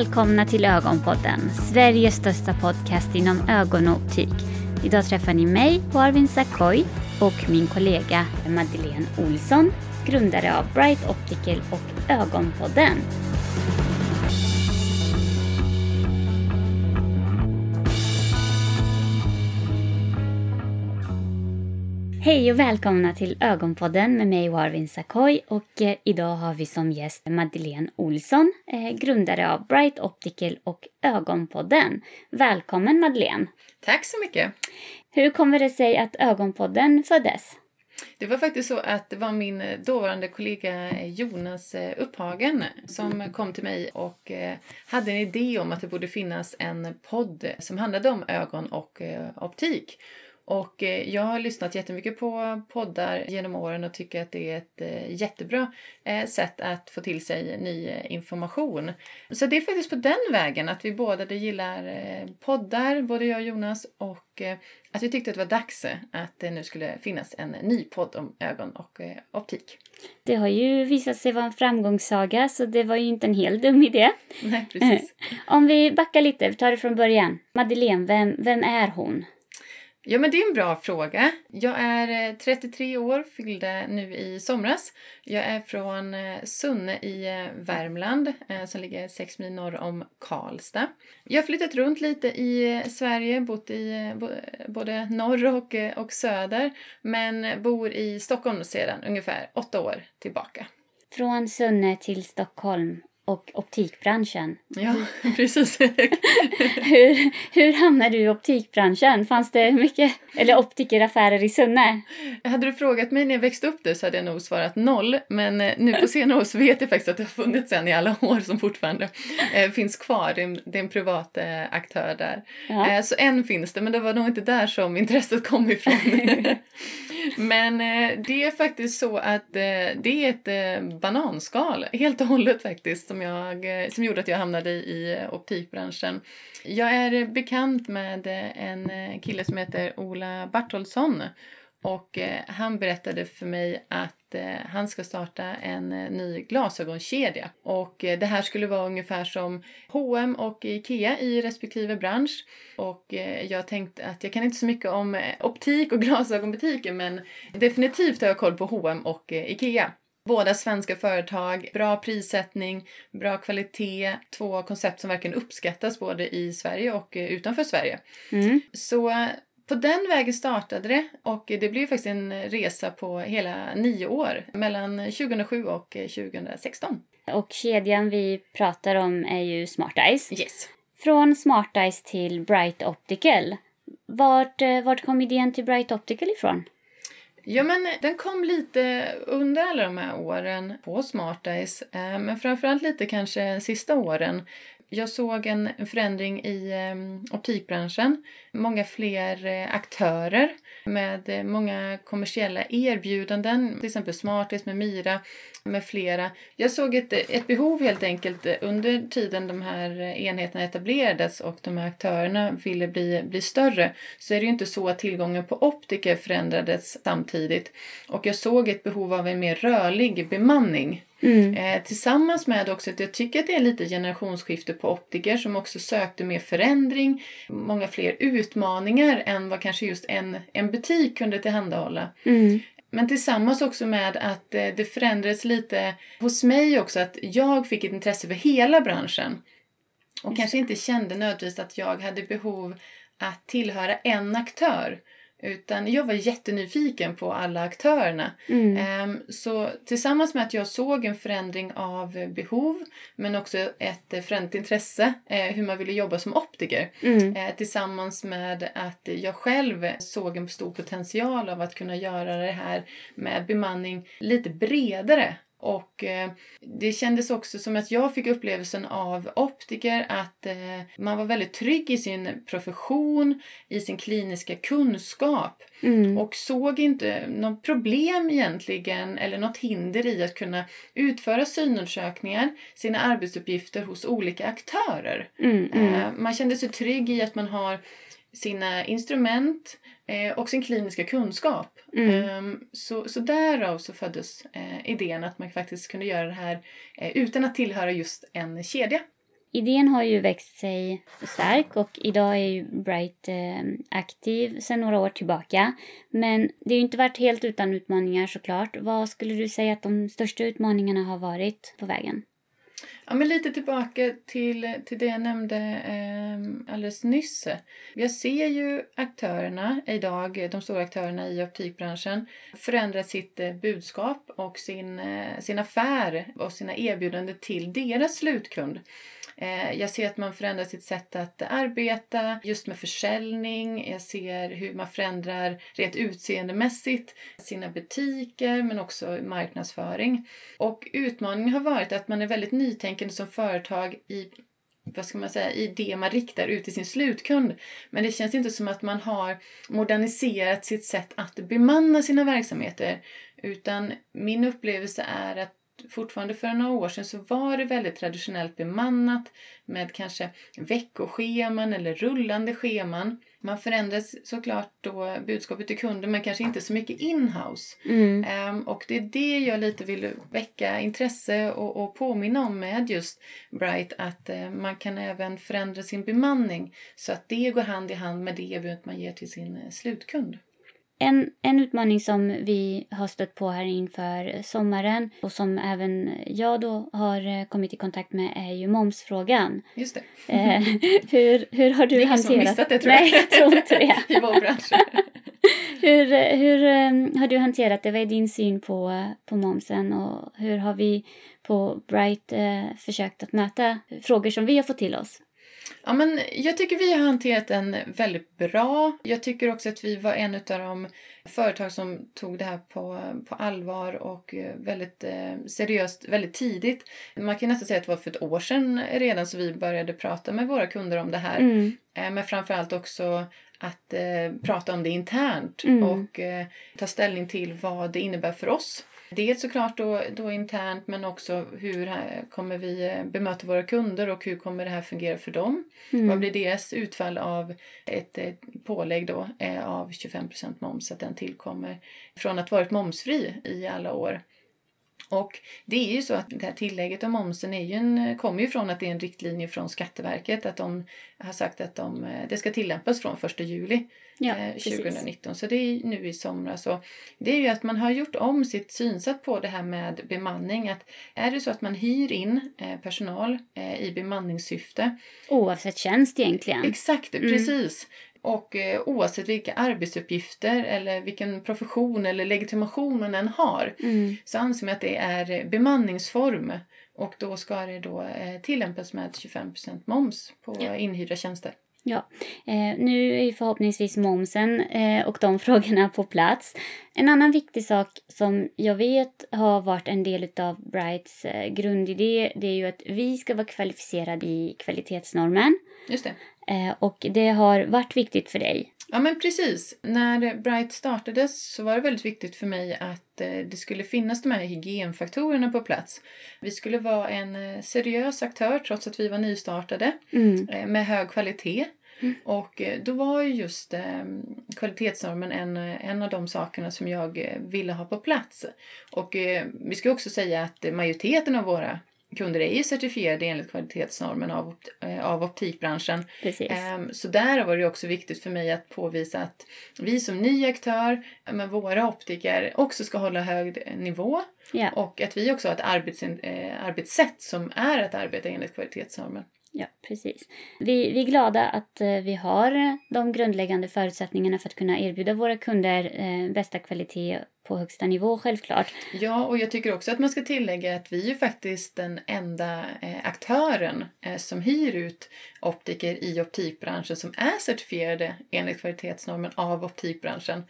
Välkomna till Ögonpodden, Sveriges största podcast inom ögon och. Idag träffar ni mig, Arvin Sakoy, och min kollega Madeleine Olsson, grundare av Bright Optical och Ögonpodden. Hej och välkomna till Ögonpodden med mig Warvin Sakoy och eh, idag har vi som gäst Madeleine Olsson, eh, grundare av Bright Optical och Ögonpodden. Välkommen Madeleine! Tack så mycket! Hur kommer det sig att Ögonpodden föddes? Det var faktiskt så att det var min dåvarande kollega Jonas Upphagen som kom till mig och hade en idé om att det borde finnas en podd som handlade om ögon och optik. Och eh, jag har lyssnat jättemycket på poddar genom åren och tycker att det är ett eh, jättebra eh, sätt att få till sig ny information. Så det är faktiskt på den vägen att vi båda gillar poddar, både jag och Jonas, och att vi tyckte att det var dags att det nu skulle finnas en ny podd om ögon och optik. Det har ju visat sig vara en framgångssaga så det var ju inte en helt dum idé. Nej, precis. Om vi backar lite, vi tar det från början. Madeleine, vem, vem är hon? Ja, men det är en bra fråga. Jag är eh, 33 år, fyllde nu i somras. Jag är från eh, Sunne i eh, Värmland som ligger sex mil norr om Karlstad. Jag har flyttat runt lite i Sverige, bott i både norr och, och söder, men bor i Stockholm sedan ungefär åtta år tillbaka. Från Sunne till Stockholm och optikbranschen. Ja, precis. hur, hur hamnade du i optikbranschen? Fanns det mycket, eller optikeraffärer i Sunne? Hade du frågat mig när jag växte upp det så hade jag nog svarat noll. Men eh, nu på senare år så vet jag faktiskt att det har funnits en i alla år som fortfarande eh, finns kvar. Det är, en, det är en privat eh, aktör där. Ja. Eh, så en finns det, men det var nog inte där som intresset kom ifrån. men eh, det är faktiskt så att eh, det är ett bananskal, helt och hållet faktiskt, som, jag, eh, som gjorde att jag hamnade i eh, optikbranschen. Jag är eh, bekant med en kille som heter Ola Bartolsson och han berättade för mig att han ska starta en ny glasögonkedja. Och det här skulle vara ungefär som H&M och IKEA i respektive bransch. Och jag tänkte att jag kan inte så mycket om optik och glasögonbutiker men definitivt har jag koll på H&M och IKEA. Båda svenska företag, bra prissättning, bra kvalitet, två koncept som verkligen uppskattas både i Sverige och utanför Sverige. Mm. Så på den vägen startade det och det blev faktiskt en resa på hela nio år, mellan 2007 och 2016. Och kedjan vi pratar om är ju Smart Eyes. Yes. Från Smart Eyes till Bright Optical. Vart, eh, vart kom idén till Bright Optical ifrån? Ja, men den kom lite under alla de här åren på SmartEyes, eh, men framförallt lite kanske sista åren jag såg en förändring i eh, optikbranschen. Många fler eh, aktörer med eh, många kommersiella erbjudanden, till exempel Smartis med Mira med flera. Jag såg ett, ett behov helt enkelt under tiden de här eh, enheterna etablerades och de här aktörerna ville bli, bli större så är det ju inte så att tillgången på optiker förändrades samtidigt. Och jag såg ett behov av en mer rörlig bemanning Mm. Eh, tillsammans med också att jag tycker att det är lite generationsskifte på optiker som också sökte mer förändring, många fler utmaningar än vad kanske just en, en butik kunde tillhandahålla. Mm. Men tillsammans också med att eh, det förändrades lite hos mig också att jag fick ett intresse för hela branschen. Och kanske inte kände nödvändigtvis att jag hade behov att tillhöra en aktör. Utan jag var jättenyfiken på alla aktörerna. Mm. Ehm, så tillsammans med att jag såg en förändring av behov men också ett förändrat intresse eh, hur man ville jobba som optiker. Mm. Eh, tillsammans med att jag själv såg en stor potential av att kunna göra det här med bemanning lite bredare och eh, det kändes också som att jag fick upplevelsen av optiker att eh, man var väldigt trygg i sin profession, i sin kliniska kunskap mm. och såg inte något problem egentligen eller något hinder i att kunna utföra synundersökningar, sina arbetsuppgifter hos olika aktörer. Mm, mm. Eh, man kände sig trygg i att man har sina instrument eh, och sin kliniska kunskap. Mm. Um, så, så därav så föddes eh, idén att man faktiskt kunde göra det här eh, utan att tillhöra just en kedja. idén har ju växt sig stark och idag är ju Bright aktiv sedan några år tillbaka. Men det har ju inte varit helt utan utmaningar såklart. Vad skulle du säga att de största utmaningarna har varit på vägen? Ja, men lite tillbaka till, till det jag nämnde eh, alldeles nyss. Jag ser ju aktörerna idag, de stora aktörerna i optikbranschen, förändra sitt eh, budskap och sin, eh, sin affär och sina erbjudanden till deras slutkund. Eh, jag ser att man förändrar sitt sätt att arbeta just med försäljning. Jag ser hur man förändrar rent utseendemässigt sina butiker men också marknadsföring. Och utmaningen har varit att man är väldigt nytänkande som företag i vad ska man säga, i det man riktar ut till sin slutkund. Men det känns inte som att man har moderniserat sitt sätt att bemanna sina verksamheter. Utan min upplevelse är att fortfarande för några år sedan så var det väldigt traditionellt bemannat med kanske veckoscheman eller rullande scheman. Man förändras såklart då budskapet till kunden men kanske inte så mycket inhouse. Mm. Um, och det är det jag lite vill väcka intresse och, och påminna om med just Bright att uh, man kan även förändra sin bemanning så att det går hand i hand med det erbjudandet man ger till sin uh, slutkund. En, en utmaning som vi har stött på här inför sommaren och som även jag då har eh, kommit i kontakt med är ju momsfrågan. Just det. Eh, hur, hur har du det är hanterat... Det som missat det tror jag. Nej, jag tror inte det. I vår bransch. hur hur um, har du hanterat det? Vad är din syn på, på momsen och hur har vi på Bright uh, försökt att möta frågor som vi har fått till oss? Ja, men jag tycker vi har hanterat den väldigt bra. Jag tycker också att vi var en av de företag som tog det här på, på allvar och väldigt eh, seriöst väldigt tidigt. Man kan nästan säga att det var för ett år sedan redan så vi började prata med våra kunder om det här. Mm. Eh, men framförallt också att eh, prata om det internt mm. och eh, ta ställning till vad det innebär för oss Dels såklart då, då internt men också hur kommer vi eh, bemöta våra kunder och hur kommer det här fungera för dem? Mm. Vad blir deras utfall av ett, ett pålägg då eh, av 25% moms, att den tillkommer från att varit momsfri i alla år. Och det är ju så att det här tillägget av momsen är ju en, kommer ju från att det är en riktlinje från Skatteverket att de har sagt att de, eh, det ska tillämpas från 1 juli ja, eh, 2019. Så det är nu i somras. Så det är ju att man har gjort om sitt synsätt på det här med bemanning. Att är det så att man hyr in eh, personal i bemanningssyfte. Oavsett tjänst egentligen. Exakt, mm. precis. Och eh, oavsett vilka arbetsuppgifter eller vilken profession eller legitimation man än har mm. så anser man att det är bemanningsform och då ska det då eh, tillämpas med 25% moms på ja. inhyrda tjänster. Ja, eh, nu är förhoppningsvis momsen eh, och de frågorna på plats. En annan viktig sak som jag vet har varit en del av Brights eh, grundidé det är ju att vi ska vara kvalificerade i kvalitetsnormen. Just det. Eh, och det har varit viktigt för dig. Ja men precis. När Bright startades så var det väldigt viktigt för mig att eh, det skulle finnas de här hygienfaktorerna på plats. Vi skulle vara en eh, seriös aktör trots att vi var nystartade mm. med hög kvalitet. Mm. Och då var just kvalitetsnormen en, en av de sakerna som jag ville ha på plats. Och vi ska också säga att majoriteten av våra kunder är ju certifierade enligt kvalitetsnormen av, eh, av optikbranschen. Precis. Ehm, så där var det också viktigt för mig att påvisa att vi som ny aktör med våra optiker också ska hålla hög nivå yeah. och att vi också har ett arbets, eh, arbetssätt som är att arbeta enligt kvalitetsnormen. Ja, precis. Vi, vi är glada att eh, vi har de grundläggande förutsättningarna för att kunna erbjuda våra kunder eh, bästa kvalitet på högsta nivå självklart. Ja, och jag tycker också att man ska tillägga att vi är faktiskt den enda eh, aktören eh, som hyr ut optiker i optikbranschen som är certifierade enligt kvalitetsnormen av optikbranschen.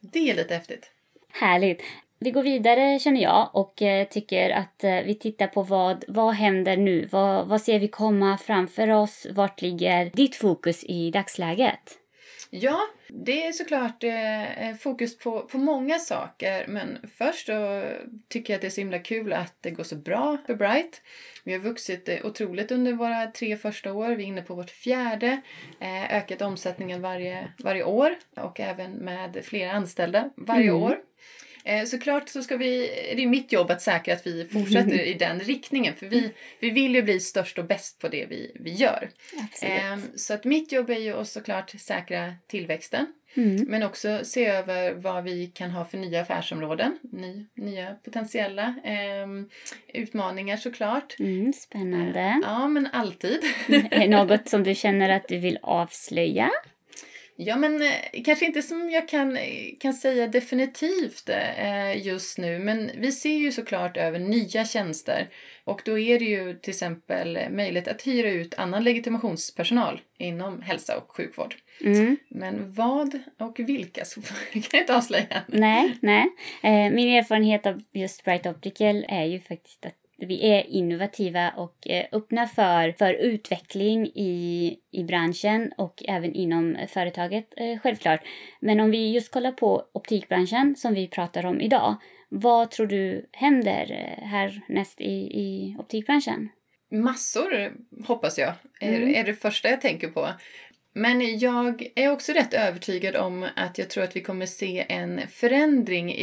Det är lite häftigt. Härligt. Vi går vidare känner jag och eh, tycker att eh, vi tittar på vad, vad händer nu? Vad, vad ser vi komma framför oss? Vart ligger ditt fokus i dagsläget? Ja, det är såklart eh, fokus på, på många saker men först då tycker jag att det är så himla kul att det går så bra för Bright. Vi har vuxit eh, otroligt under våra tre första år. Vi är inne på vårt fjärde. Eh, ökat omsättningen varje, varje år och även med fler anställda varje mm. år. Eh, såklart så ska vi, det är mitt jobb att säkra att vi fortsätter i den riktningen för vi, vi vill ju bli störst och bäst på det vi, vi gör. Eh, så att mitt jobb är ju att såklart säkra tillväxten Mm. Men också se över vad vi kan ha för nya affärsområden, ny, nya potentiella eh, utmaningar såklart. Mm, spännande. Eh, ja, men alltid. är det något som du känner att du vill avslöja? Ja, men eh, kanske inte som jag kan, kan säga definitivt eh, just nu, men vi ser ju såklart över nya tjänster och då är det ju till exempel möjligt att hyra ut annan legitimationspersonal inom hälsa och sjukvård. Mm. Men vad och vilka så kan jag inte avslöja. Nej, nej. Eh, min erfarenhet av just Bright Optical är ju faktiskt att vi är innovativa och eh, öppna för, för utveckling i, i branschen och även inom företaget eh, självklart. Men om vi just kollar på optikbranschen som vi pratar om idag. Vad tror du händer eh, härnäst i, i optikbranschen? Massor hoppas jag, mm. är, är det första jag tänker på. Men jag är också rätt övertygad om att jag tror att vi kommer se en förändring.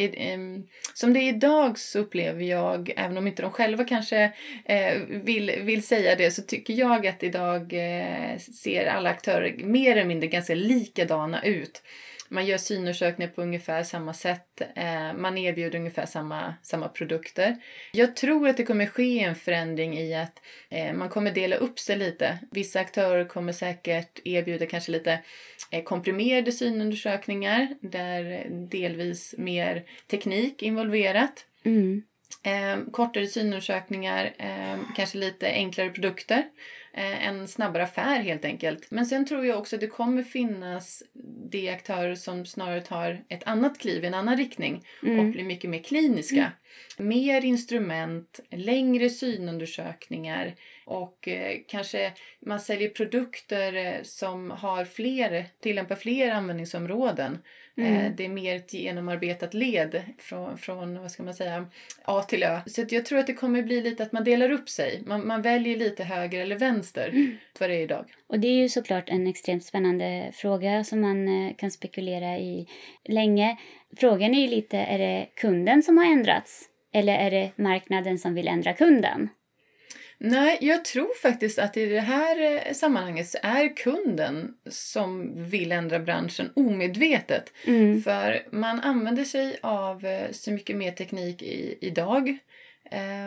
Som det är idag så upplever jag, även om inte de själva kanske eh, vill, vill säga det, så tycker jag att idag eh, ser alla aktörer mer eller mindre ganska likadana ut. Man gör synundersökningar på ungefär samma sätt. Eh, man erbjuder ungefär samma, samma produkter. Jag tror att det kommer ske en förändring i att eh, man kommer dela upp sig lite. Vissa aktörer kommer säkert erbjuda kanske lite eh, komprimerade synundersökningar där delvis mer teknik involverat. Mm. Eh, kortare synundersökningar, eh, kanske lite enklare produkter. Eh, en snabbare affär helt enkelt. Men sen tror jag också att det kommer finnas de aktörer som snarare tar ett annat kliv i en annan riktning mm. och blir mycket mer kliniska. Mm. Mer instrument, längre synundersökningar och eh, kanske man säljer produkter eh, som har fler, tillämpar fler användningsområden. Eh, mm. Det är mer ett genomarbetat led från, från vad ska man säga, A till Ö. Så jag tror att det kommer bli lite att man delar upp sig. Man, man väljer lite höger eller vänster mm. vad det är idag. Och det är ju såklart en extremt spännande fråga som man eh, kan spekulera i länge. Frågan är ju lite, är det kunden som har ändrats? Eller är det marknaden som vill ändra kunden? Nej, jag tror faktiskt att i det här eh, sammanhanget så är kunden som vill ändra branschen omedvetet. Mm. För man använder sig av eh, så mycket mer teknik i, idag.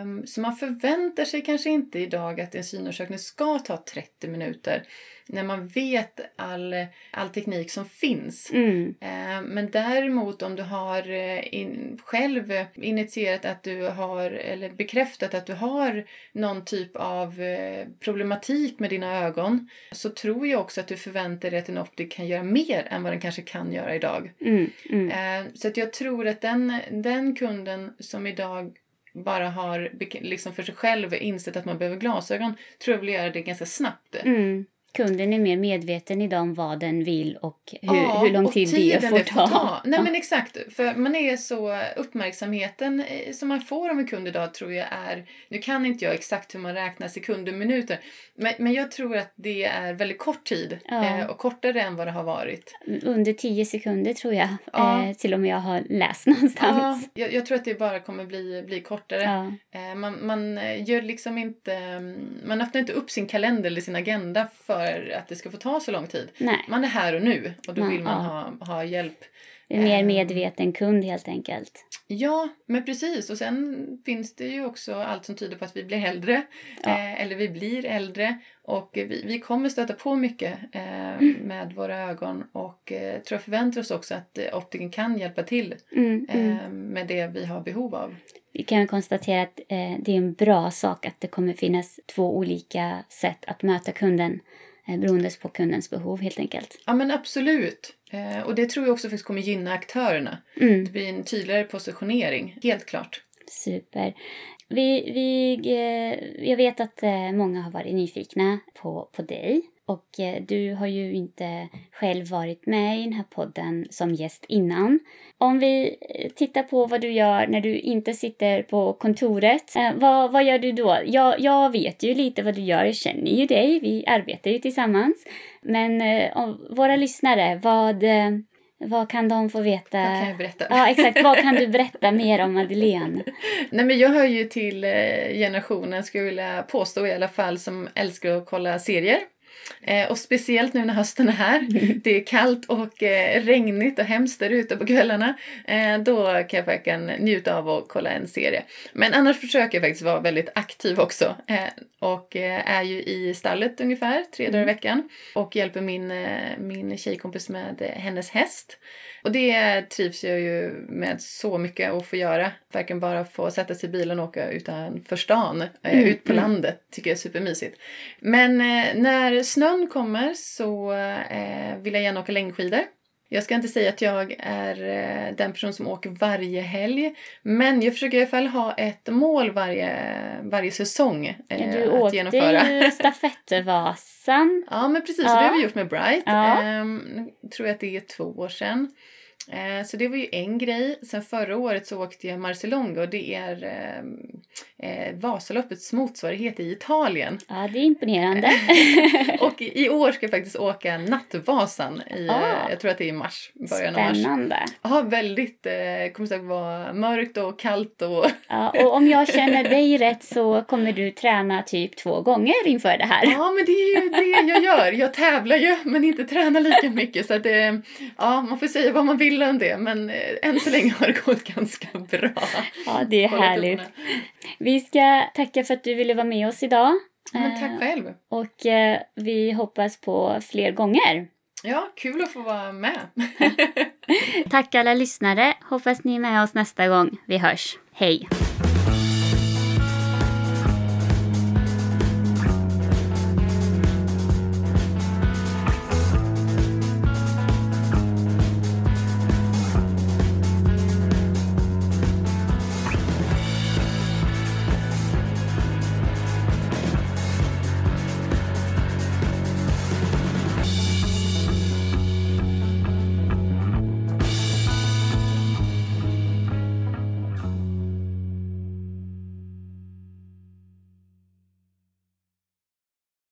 Um, så man förväntar sig kanske inte idag att en synundersökning ska ta 30 minuter när man vet all, all teknik som finns. Mm. Eh, men däremot om du har eh, in, själv initierat att du har, eller bekräftat att du har någon typ av eh, problematik med dina ögon så tror jag också att du förväntar dig att en optik kan göra mer än vad den kanske kan göra idag. Mm. Mm. Så att jag tror att den, den kunden som idag bara har liksom för sig själv insett att man behöver glasögon tror jag vill göra det ganska snabbt. Mm kunden är mer medveten idag om vad den vill och hur, ja, hur lång tid det får, det får ta. ta. Nej ja. men exakt, för man är så, uppmärksamheten eh, som man får av en kund idag tror jag är, nu kan inte jag exakt hur man räknar sekunder och minuter, men, men jag tror att det är väldigt kort tid ja. eh, och kortare än vad det har varit. Under tio sekunder tror jag, eh, till och med jag har läst någonstans. Ja, jag, jag, tror att det bara kommer bli, bli kortare. Eh, man, man gör liksom inte, man öppnar inte upp sin kalender eller sin agenda för för att det ska få ta så lång tid. Nej. Man är här och nu och då vill man ja. ha, ha hjälp. En mer ehm. medveten kund helt enkelt. Ja, men precis. Och sen finns det ju också allt som tyder på att vi blir äldre. Ja. Eh, eller vi blir äldre. Och vi, vi kommer stöta på mycket eh, mm. med våra ögon. Och eh, tror jag förväntar oss också att eh, optiken kan hjälpa till mm, mm. Eh, med det vi har behov av. Vi kan konstatera att eh, det är en bra sak att det kommer finnas två olika sätt att möta kunden. Eh, beroende på kundens behov helt enkelt. Ja men absolut. Eh, och det tror jag också faktiskt kommer gynna aktörerna. Mm. Det blir en tydligare positionering, helt klart. Super. Vi, vi, eh, jag vet att många har varit nyfikna på, på dig och eh, du har ju inte själv varit med i den här podden som gäst innan. Om vi eh, tittar på vad du gör när du inte sitter på kontoret. Eh, vad, vad gör du då? Jag, jag vet ju lite vad du gör, jag känner ju dig, vi arbetar ju tillsammans. Men våra lyssnare, vad, Vad kan de få veta? Vad kan jag berätta? Ja, exakt. Vad kan du berätta mer om Madeleine? Nej, men jag hör ju till generationen, skulle jag vilja påstå i alla fall, som älskar att kolla serier. Eh, och speciellt nu när hösten är här, det är kallt och eh, regnigt och hemskt där ute på kvällarna, eh, då kan jag verkligen njuta av att kolla en serie. Men annars försöker jag faktiskt vara väldigt aktiv också och är ju i stallet ungefär tre dagar i Mm. veckan och hjälper min, min tjejkompis med hennes häst. Och det trivs jag ju med så mycket att få göra. Verkligen bara få sätta sig i bilen och åka utanför stan, Mm, ut på mm. landet, tycker jag är supermysigt. Men eh, när snön kommer så eh, vill jag gärna åka längdskidor. Jag ska inte säga att jag är eh, den person som åker varje helg. Men jag försöker i alla fall ha ett mål varje, varje säsong eh, Du att åkte genomföra. ju stafettvasan. Ja, men precis. Ja. Det har vi gjort med Bright. Ja. Ehm, tror jag att det är två år sedan. Eh, så det var ju en grej. Sen förra året så åkte jag Marcelonga och det är ehm, eh, Vasaloppets motsvarighet i Italien. Ja, det är imponerande. Och i år ska jag faktiskt åka Nattvasan i, eh, Ah. jag tror att det är i mars, början av mars. Spännande. Ja, väldigt, eh, kommer säkert vara mörkt och kallt och Ja, och om jag känner dig rätt så kommer du träna typ två gånger inför det här. Ja, men det är ju det jag gör. Jag tävlar ju, men inte tränar lika mycket. Så att det, ja, man får säga vad man vill om det, men eh, än så länge har det gått ganska bra. Ja, det är härligt. Vi ska tacka för att du ville vara med oss idag. Men Eh, tack själv. Och eh, vi hoppas på fler gånger. Ja, kul att få vara med. Tack alla lyssnare. Hoppas ni är med oss nästa gång. Vi hörs. Hej!